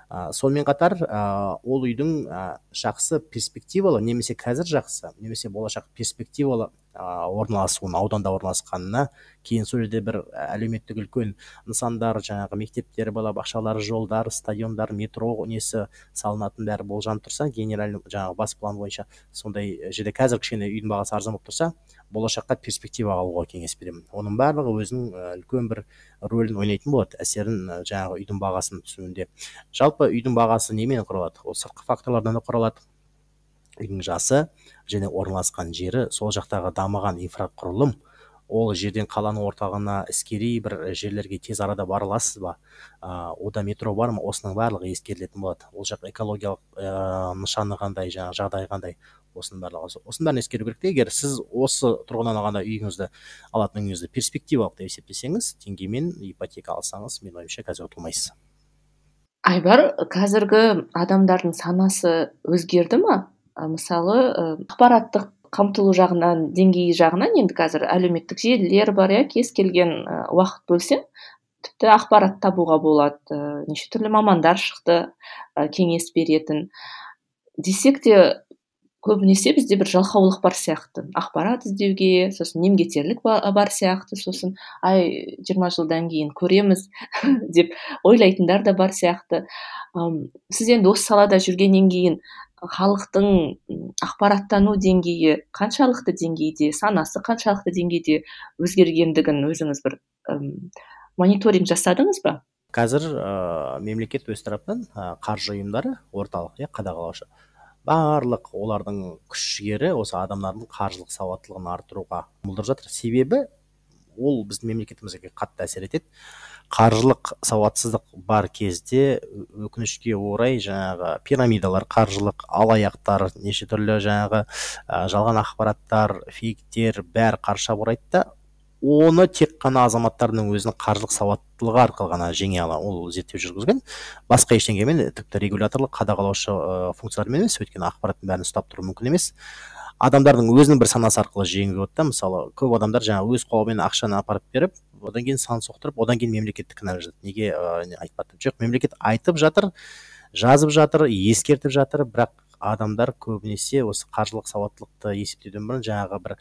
Ә, сонымен қатар ә, ол үйдің ә, жақсы перспективалы немесе қазір жақсы немесе болашақ перспективалы орналасуын ауданда орналасқанына кейін сол жерде бір әлеуметтік үлкен нысандар жаңағы мектептер балабақшалар жолдар стадиондар метро несі салынатын бәрі болжанып тұрса генеральный жаңағы бас план бойынша сондай жерде қазір кішкене үйдің бағасы арзан болып тұрса болашаққа перспектива алуға кеңес беремін. Оның барлығы өзінің үлкен бір рөлін ойнайтын болады әсерін жаңағы үйдің бағасының түсуінде. Жалпы үйдің бағасы немен құралады? Ол сыртқы факторлардан да құралады? Үйдің жасы және орналасқан жері сол жақтағы дамыған инфрақұрылым ол жерден қаланың орталығына іскери бір жерлерге тез арада бара аласыз ба? Ә, ода метро бар ма? осының барлығы ескерілетін болады. Ол жақ экологиялық ә, нышаны қандай жаңағы жағдайы қандай? Осының барлығы осының бәрін ескеру керек те. Егер сіз осы тұрғыдан алғанда үйіңізді алатын үйіңізді перспективалық деп есептесеңіз теңгемен ипотека алсаңыз менің ойымша қазір ұтылмайсыз. Айбар қазіргі адамдардың санасы өзгерді ма? Мысалы ақпараттық қамтылу жағынан деңгейі жағынан енді қазір әлеуметтік желілер бар иә кез келген уақыт бөлсең тіпті ақпарат табуға болады. Ә, неше түрлі мамандар шықты кеңес беретін. Десек те көбінесе бізде бір жалқаулық бар сияқты. Ақпарат іздеуге сосын немкетерлік бар сияқты сосын ай жиырма жылдан кейін көреміз деп ойлайтындар да бар сияқты. Сіз енді осы салада жүргеннен кейін халықтың ақпараттану деңгейі қаншалықты деңгейде санасы қаншалықты деңгейде өзгергендігін өзіңіз бір мониторинг жасадыңыз ба? Қазір ә, мемлекет өз тарапынан ә, қаржы ұйымдары орталық иә қадағалаушы. Барлық олардың күш жігері осы адамдардың қаржылық сауаттылығын арттыруға жұмылдырып жатыр. Себебі ол біздің мемлекетімізге қатты әсер етеді. Қаржылық сауатсыздық бар кезде өкінішке орай жаңағы пирамидалар қаржылық алаяқтар неше түрлі жаңағы жалған ақпараттар фейктер бәрі қарша борайды да оны тек қана азаматтардың өзінің қаржылық сауаттылығы арқылы ғана жеңе ала ол зерттеу жүргізген. Басқа ештеңемен тіпті регуляторлық қадағалаушы ә, функциялармен емес өйткені ақпараттың бәрін ұстап тұру мүмкін емес. Адамдардың өзінің бір санасы арқылы жеңуге болады да мысалы көп адамдар жаңағы өз қолымен ақшаны апарып беріп одан кейін сан соқтырып одан кейін мемлекетті кінәлап жатады неге ә, айтпады жоқ мемлекет айтып жатыр жазып жатыр ескертіп жатыр. Бірақ адамдар көбінесе осы қаржылық сауаттылықты есептеуден бұрын жаңағы бір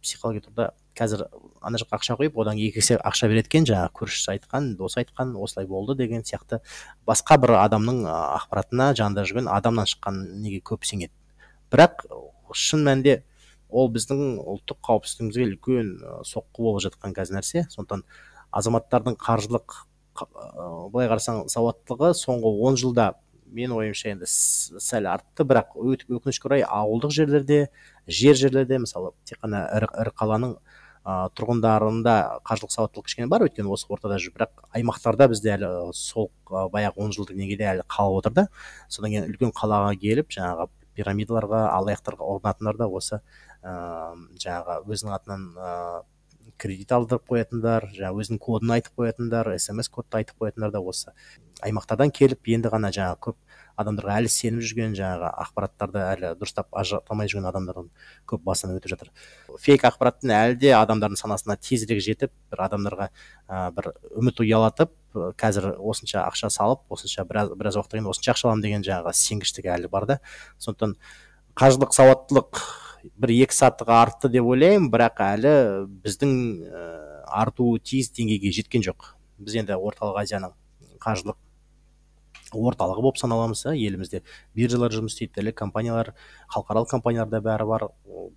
психология тұрда қазір ана жаққа ақша қойып одан екі есе ақша береді екен жаңағы көршісі айтқан досы айтқан осылай болды деген сияқты басқа бір адамның ақпаратына жанында жүрген адамнан шыққан неге көп сенеді бірақ шын мәнінде ол біздің ұлттық қауіпсіздігімізге үлкен соққы болып жатқан қазір нәрсе. Сондықтан азаматтардың қаржылық былай қарасаң сауаттылығы соңғы он жылда менің ойымша енді сәл артты. Бірақ өкінішке орай ауылдық жерлерде жер жерлерде мысалы тек қана ірі, ірі қаланың ә, тұрғындарында қаржылық сауаттылық кішкене бар. Өйткені осы ортада жүр. Бірақ аймақтарда бізде әлі сол баяғы он жылдық негеде әлі қалып отыр да. Содан кейін үлкен қалаға келіп жаңағы пирамидаларға алаяқтарға ұрынатындар да осы ә, жаңағы өзінің атынан ә, кредит алдырып қоятындар жаңағы өзінің кодын айтып қоятындар смс кодты айтып қоятындар да осы аймақтардан келіп енді ғана жаңағы көп адамдарға әлі сеніп жүрген жаңағы ақпараттарды әлі дұрыстап ажыратамай жүрген адамдардың көп басынан өтіп жатыр. Фейк ақпараттың әлі де адамдардың санасына тезірек жетіп бір адамдарға ә, бір үміт ұялатып қазір осынша ақша салып осынша біраз біраз уақыттан кейін осынша ақша аламын деген жаңағы сенгіштік әлі бар да. Сондықтан қаржылық сауаттылық бір екі сатыға артты деп ойлаймын бірақ әлі біздің ә, артуы тиіс деңгейге жеткен жоқ. Біз енді орталық азияның қаржылық орталығы болып саналамыз иә елімізде биржалар жұмыс істейді ірі компаниялар халықаралық компаниялар да бәрі бар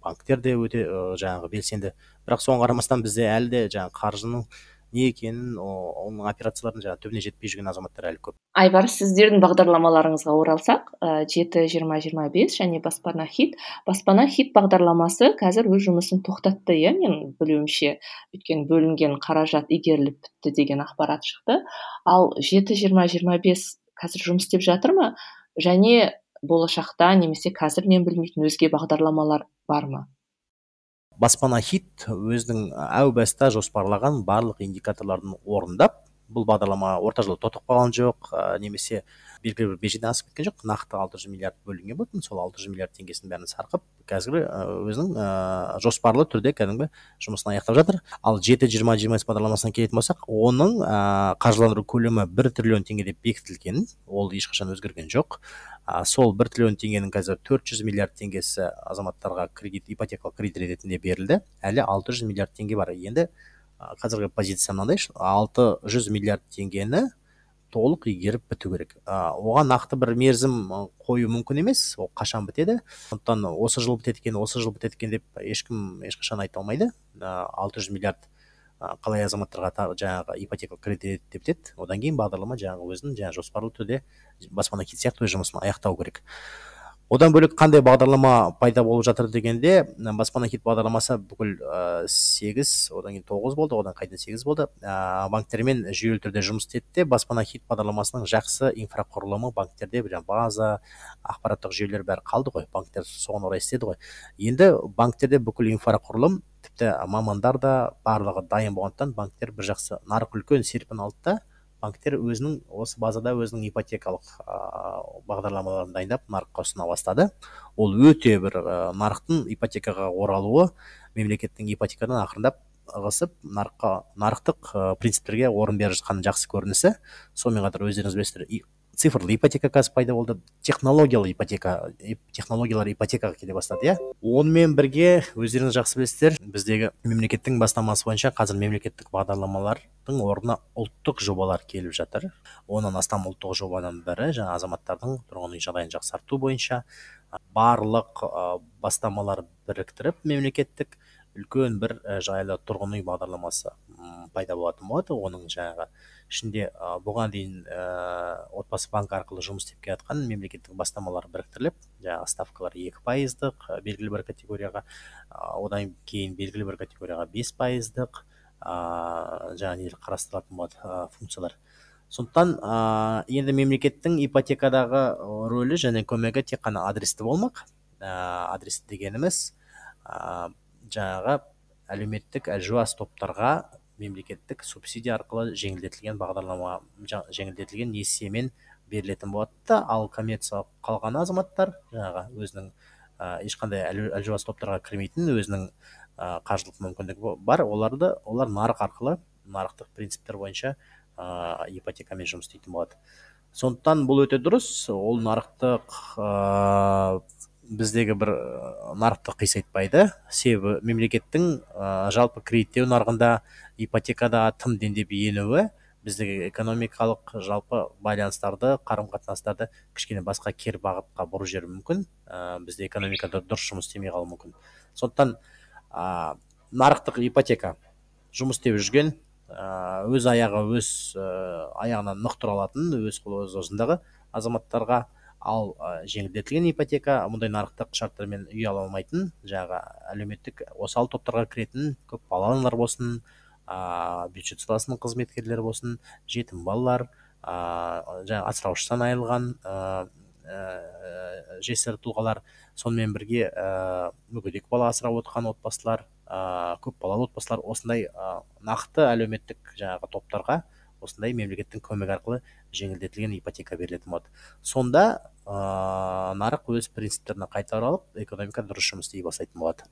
банктер де өте жаңағы белсенді. Бірақ соған қарамастан бізде әлі де жаңағы қаржының не екенін оның операцияларын жаңағы түбіне жетпей жүрген азаматтар әлі көп. Айбар сіздердің бағдарламаларыңызға оралсақ жеті жиырма жиырма бес және баспана хит. Баспана хит бағдарламасы қазір өз жұмысын тоқтатты иә менің білуімше. Өйткені бөлінген қаражат игеріліп бітті деген ақпарат шықты. Ал жеті жиырма жиырма бес қазір жұмыс істеп жатыр ма? Және болашақта немесе қазір мен білмейтін өзге бағдарламалар бар ма? Баспана хит өзінің әу баста жоспарлаған барлық индикаторларын орындап бұл бағдарлама орта жолда тоқтап қалған жоқ ә, немесе белгілі бір межеден асып кеткен жоқ. Нақты алты жүз миллиард бөлінген болатын сол алты жүз миллиард теңгесін бәрін сарқып қазір өзінің ә, жоспарлы түрде кәдімгі жұмысын аяқтап жатыр. Ал жеті жиырма жиырма бес бағдарламасына келетін болсақ оның ә, қаржыландыру көлемі бір триллион теңге деп бекітілген. Ол ешқашан өзгерген жоқ. А, сол бір триллион теңгенің қазір төрт жүз миллиард теңгесі азаматтарға кредит ипотекалық кредит ретінде берілді. Әлі алты жүз миллиард теңге бар. Енді қазіргі позиция мынандай алты жүз миллиард теңгені толық игеріп біту керек. А, оған нақты бір мерзім қою мүмкін емес ол қашан бітеді? сондықтан осы жыл бітеді екен осы жыл бітеді екен деп ешкім ешқашан айта алмайды. Алты жүз миллиард қалай азаматтарға жаңағы ипотекалық кредит деп бітеді одан кейін бағдарлама жаңағы өзінің жаңағы жоспарлы түрде баспана кит сияқты өз жұмысын аяқтау керек. Одан бөлек қандай бағдарлама пайда болып жатыр дегенде баспана хит бағдарламасы бүкіл сегіз одан кейін тоғыз болды одан қайта сегіз болды. Ә, банктермен жүйелі түрде жұмыс істеді де баспана хит бағдарламасының жақсы инфрақұрылымы банктерде жаңағы база ақпараттық жүйелер бәрі қалды ғой. Банктер соған орай істеді ғой. Енді банктерде бүкіл инфрақұрылым тіпті мамандар да барлығы дайын болғандықтан банктер бір жақсы нарық үлкен серпін алды да банктер өзінің осы базада өзінің ипотекалық бағдарламаларын дайындап нарыққа ұсына бастады. Ол өте бір нарықтың ипотекаға оралуы мемлекеттің ипотекадан ақырындап ығысып нарыққа нарықтық принциптерге орын беріп жатқаны жақсы көрінісі. Сонымен қатар өздеріңіз білесіздер цифрлы ипотека қазір пайда болды технологиялы ипотека технологиялар ипотекаға келе бастады иә онымен бірге өздеріңіз жақсы білесіздер біздегі мемлекеттің бастамасы бойынша қазір мемлекеттік бағдарламалардың орнына ұлттық жобалар келіп жатыр. Оннан астам ұлттық жобаның бірі жаңа азаматтардың тұрғын үй жағдайын жақсарту бойынша барлық бастамалар біріктіріп мемлекеттік үлкен бір жайлы тұрғын үй бағдарламасы пайда болатын болады. Оның жаңағы ішінде бұған дейін отбасы банк арқылы жұмыс істеп келе жатқан мемлекеттік бастамалар біріктіріліп жаңағы ставкалар екі пайыздық белгілі бір категорияға одан кейін белгілі бір категорияға бес пайыздық ыыы жаңағы нелер қарастырылатын болады функциялар. Сондықтан ә, енді мемлекеттің ипотекадағы рөлі және көмегі тек қана адресті болмақ ә, адресті дегеніміз ә, жаңағы әлеуметтік әлжуаз топтарға мемлекеттік субсидия арқылы жеңілдетілген бағдарлама жеңілдетілген несиемен берілетін болады. Да ал коммерциялық қалған азаматтар жаңағы өзінің ә, ешқандай әлжуаз топтарға кірмейтін өзінің ә, қаржылық мүмкіндігі бар. Оларды олар нарық арқылы нарықтық принциптер бойынша ә, ипотекамен жұмыс істейтін болады. Сондықтан бұл өте дұрыс. Ол нарықтық біздегі бір нарықты қисайтпайды. Себебі мемлекеттің ә, жалпы кредиттеу нарығында ипотекада тым дендеп енуі біздегі экономикалық жалпы байланыстарды қарым қатынастарды кішкене басқа кері бағытқа бұрып жіберуі мүмкін. Ә, бізде экономикада дұрыс жұмыс істемей қалуы мүмкін. Сондықтан ә, нарықтық ипотека. Жұмыс істеп жүрген өз аяғы өз ә, аяғынан нық тұра алатын өз қолы өз азаматтарға ал ә, жеңілдетілген ипотека мұндай нарықтық шарттармен үй ала алмайтын жаңағы әлеуметтік осал топтарға кіретін көп балалылар болсын ә, бюджет саласының қызметкерлері болсын жетім балалар ә, жаңағы асыраушысынан айырылған ә, ә, жесір тұлғалар. Сонымен бірге ә, мүгедек бала асырап отырған отбасылар ә, көп балалы отбасылар осындай ә, нақты әлеуметтік жаңағы топтарға осындай мемлекеттің көмегі арқылы жеңілдетілген ипотека берілетін болады. Сонда ә, нарық өз принциптеріне қайта оралып экономика дұрыс жұмыс істей бастайтын болады.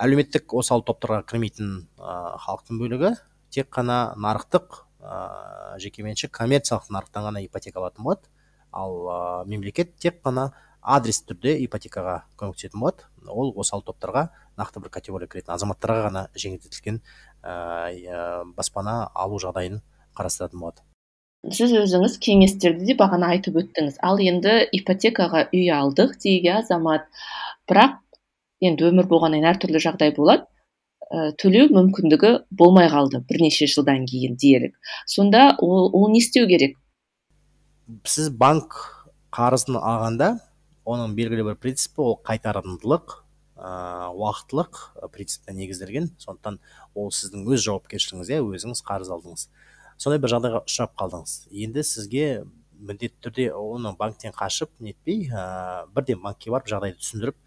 Әлеуметтік осал топтарға кірмейтін халықтың бөлігі тек қана нарықтық ә, жекеменшік коммерциялық нарықтан ғана ипотека алатын болады. Ал ә, мемлекет тек қана адрес түрде ипотекаға көмектесетін болады. Ол осал топтарға нақты бір категория кіретін азаматтарға ғана жеңілдетілген баспана алу жағдайын қарастыратын болады. Сіз өзіңіз кеңестерде де бағана айтып өттіңіз. Ал енді ипотекаға үй алдық дейік азамат. Бірақ енді өмір болғаннан кейін әртүрлі жағдай болады. Ә, төлеу мүмкіндігі болмай қалды бірнеше жылдан кейін делік сонда ол, ол не істеу керек? Сіз банк қарызын алғанда оның белгілі бір принципі ол қайтарымдылық. Ә, уақытылық принципіне негізделген. Сондықтан ол сіздің өз жауапкершілігіңіз иә өзіңіз қарыз алдыңыз. Сондай бір жағдайға ұшырап қалдыңыз. Енді сізге міндетті түрде оны банктен қашып нетпей ә, бірден банкке барып жағдайды түсіндіріп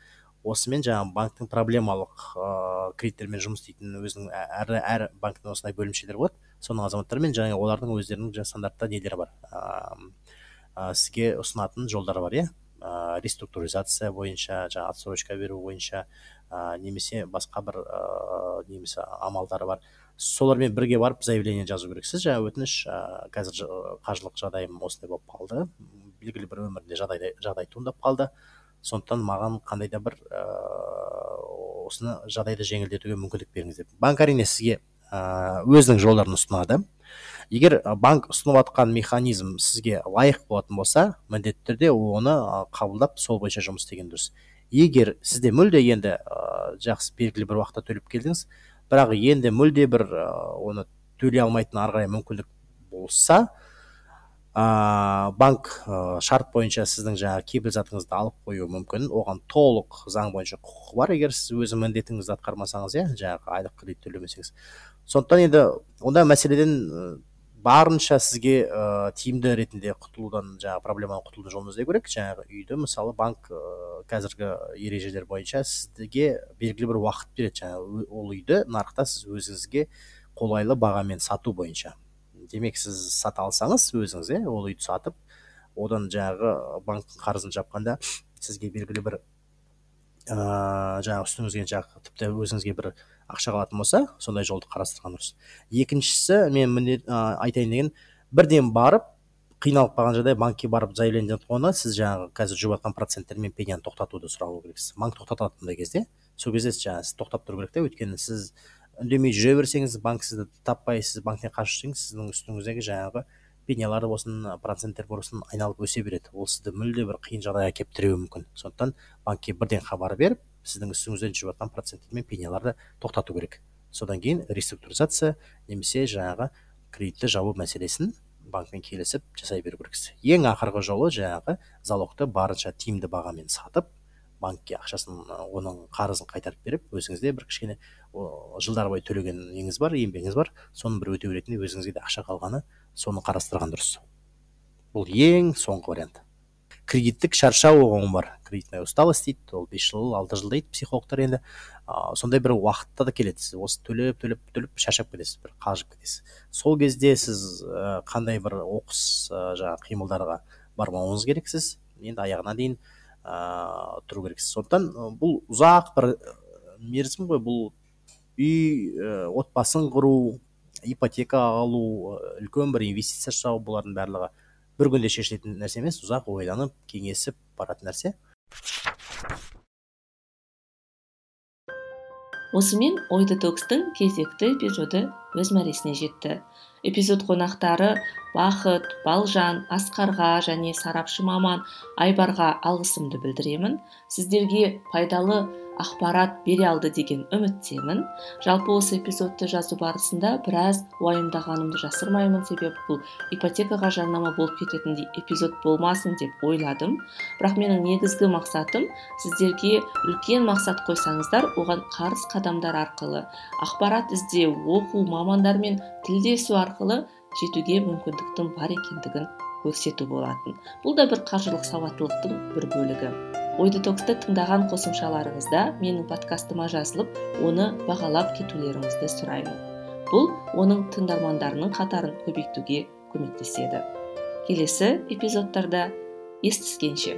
осымен жаңағы банктің проблемалық ыыы кредиттермен жұмыс істейтін өзінің әр әр банктің осындай бөлімшелері болады. Соның азаматтарымен және олардың өздерінің жаңағы стандартты нелері бар. Ыыы сізге ұсынатын жолдары бар иә. ә, реструктуризация бойынша жаңағы отсрочка беру бойынша ә, немесе басқа бір ә, немесе амалдары бар. Солармен бірге барып заявление жазу керексіз. Жаңағы өтініш ә, қазір қаржылық жағдайым осындай болып қалды. Белгілі бір өмірінде жағдай жағдай туындап қалды. Сондықтан маған қандай да бір ә, осыны жағдайды жеңілдетуге мүмкіндік беріңіз деп. Банк әрине сізге ә, өзінің жолдарын ұсынады. Егер банк ұсынып жатқан механизм сізге лайық болатын болса міндетті түрде оны қабылдап сол бойынша жұмыс істеген дұрыс. Егер сізде мүлде енді жақсы белгілі бір уақытта төлеп келдіңіз бірақ енді мүлде бір оны төлей алмайтын ары қарай мүмкіндік болса ә, банк ә, шарт бойынша сіздің жаңағы кепіл затыңызды алып қоюы мүмкін. Оған толық заң бойынша құқығы бар егер сіз өз міндетіңізді атқармасаңыз иә жаңағы айлық кредит төлемесеңіз. Сондықтан енді ондай мәселеден барынша сізге ә, тиімді ретінде құтылудан жаңағы проблемадан құтылудың жолын іздеу керек жаңағы үйді мысалы банк ә, қазіргі ережелер бойынша сізге белгілі бір уақыт береді. Жаңағы ол үйді нарықта сіз өзіңізге қолайлы бағамен сату бойынша. Демек сіз сата алсаңыз өзіңіз иә ол үйді сатып одан жаңағы банктың қарызын жапқанда сізге белгілі бір ыыы жаңағы үстіңізге жаңағы тіпті өзіңізге бір ақша қалатын болса сондай жолды қарастырған дұрыс. Екіншісі мен міндет ә, айтайын деген бірден барып қиналып қалған жағдай банкке барып заявление жазып сіз жаңағы қазір жүріп жатқан проценттер мен пеняны тоқтатуды сұрау керексіз. Банк тоқтатады бұндай кезде сол кезде жаңағы сіз тоқтап тұру керек та өйткені сіз үндемей жүре берсеңіз банк сізді таппай сіз банктен қашып жүрсеңіз сіздің үстіңіздегі жаңағы пенялар болсын проценттер болсын айналып өсе береді. Ол сізді мүлде бір қиын жағдайға әкеліп тіреуі мүмкін. Сондықтан банкке бірден хабар беріп сіздің үстіңізден түсіп жатқан проценттер мен пеняларды тоқтату керек. Содан кейін реструктуризация немесе жаңағы кредитті жабу мәселесін банкпен келісіп жасай беру керексіз ең ақырғы жолы жаңағы залогты барынша тиімді бағамен сатып банкке ақшасын оның қарызын қайтарып беріп өзіңізде бір кішкене жылдар бойы төлеген неңіз бар еңбегіңіз бар. Соның бір өтеу ретінде өзіңізге де ақша қалғаны соны қарастырған дұрыс. Бұл ең соңғы вариант. Кредиттік шаршау ұғымы бар. Кредитная усталость дейді ол бес жыл алты жыл дейді психологтар енді. Ә, сондай бір уақытта да келеді. Сіз осы төлеп төлеп төлеп шаршап кетесіз бір қалжып кетесіз. Сол кезде сіз ә, қандай бір оқыс ә, жаңағы қимылдарға бармауыңыз керексіз енді аяғына дейін ә, тұру керексіз. Сондықтан бұл ұзақ бір мерзім ғой. Бұл үй ә, отбасын құру ипотека алу үлкен бір инвестиция жасау бұлардың барлығы. Бір күнде шешілетін нәрсе емес ұзақ ойланып кеңесіп баратын нәрсе. Осымен ой детокстың кезекті эпизоды өз мәресіне жетті. Эпизод қонақтары бақыт балжан асқарға және сарапшы маман айбарға алғысымды білдіремін. Сіздерге пайдалы ақпарат бере алды деген үміттемін. Жалпы осы эпизодты жазу барысында біраз уайымдағанымды жасырмаймын. Себебі бұл ипотекаға жарнама болып кететіндей эпизод болмасын деп ойладым. Бірақ менің негізгі мақсатым сіздерге үлкен мақсат қойсаңыздар оған қарыс қадамдар арқылы ақпарат іздеу оқу мамандармен тілдесу арқылы жетуге мүмкіндіктің бар екендігін көрсету болатын. Бұл да бір қаржылық сауаттылықтың бір бөлігі. Ой детоксты тыңдаған қосымшаларыңызда менің подкастыма жазылып оны бағалап кетулеріңізді сұраймын. Бұл оның тыңдармандарының қатарын көбейтуге көмектеседі. Келесі эпизодтарда естіскенше.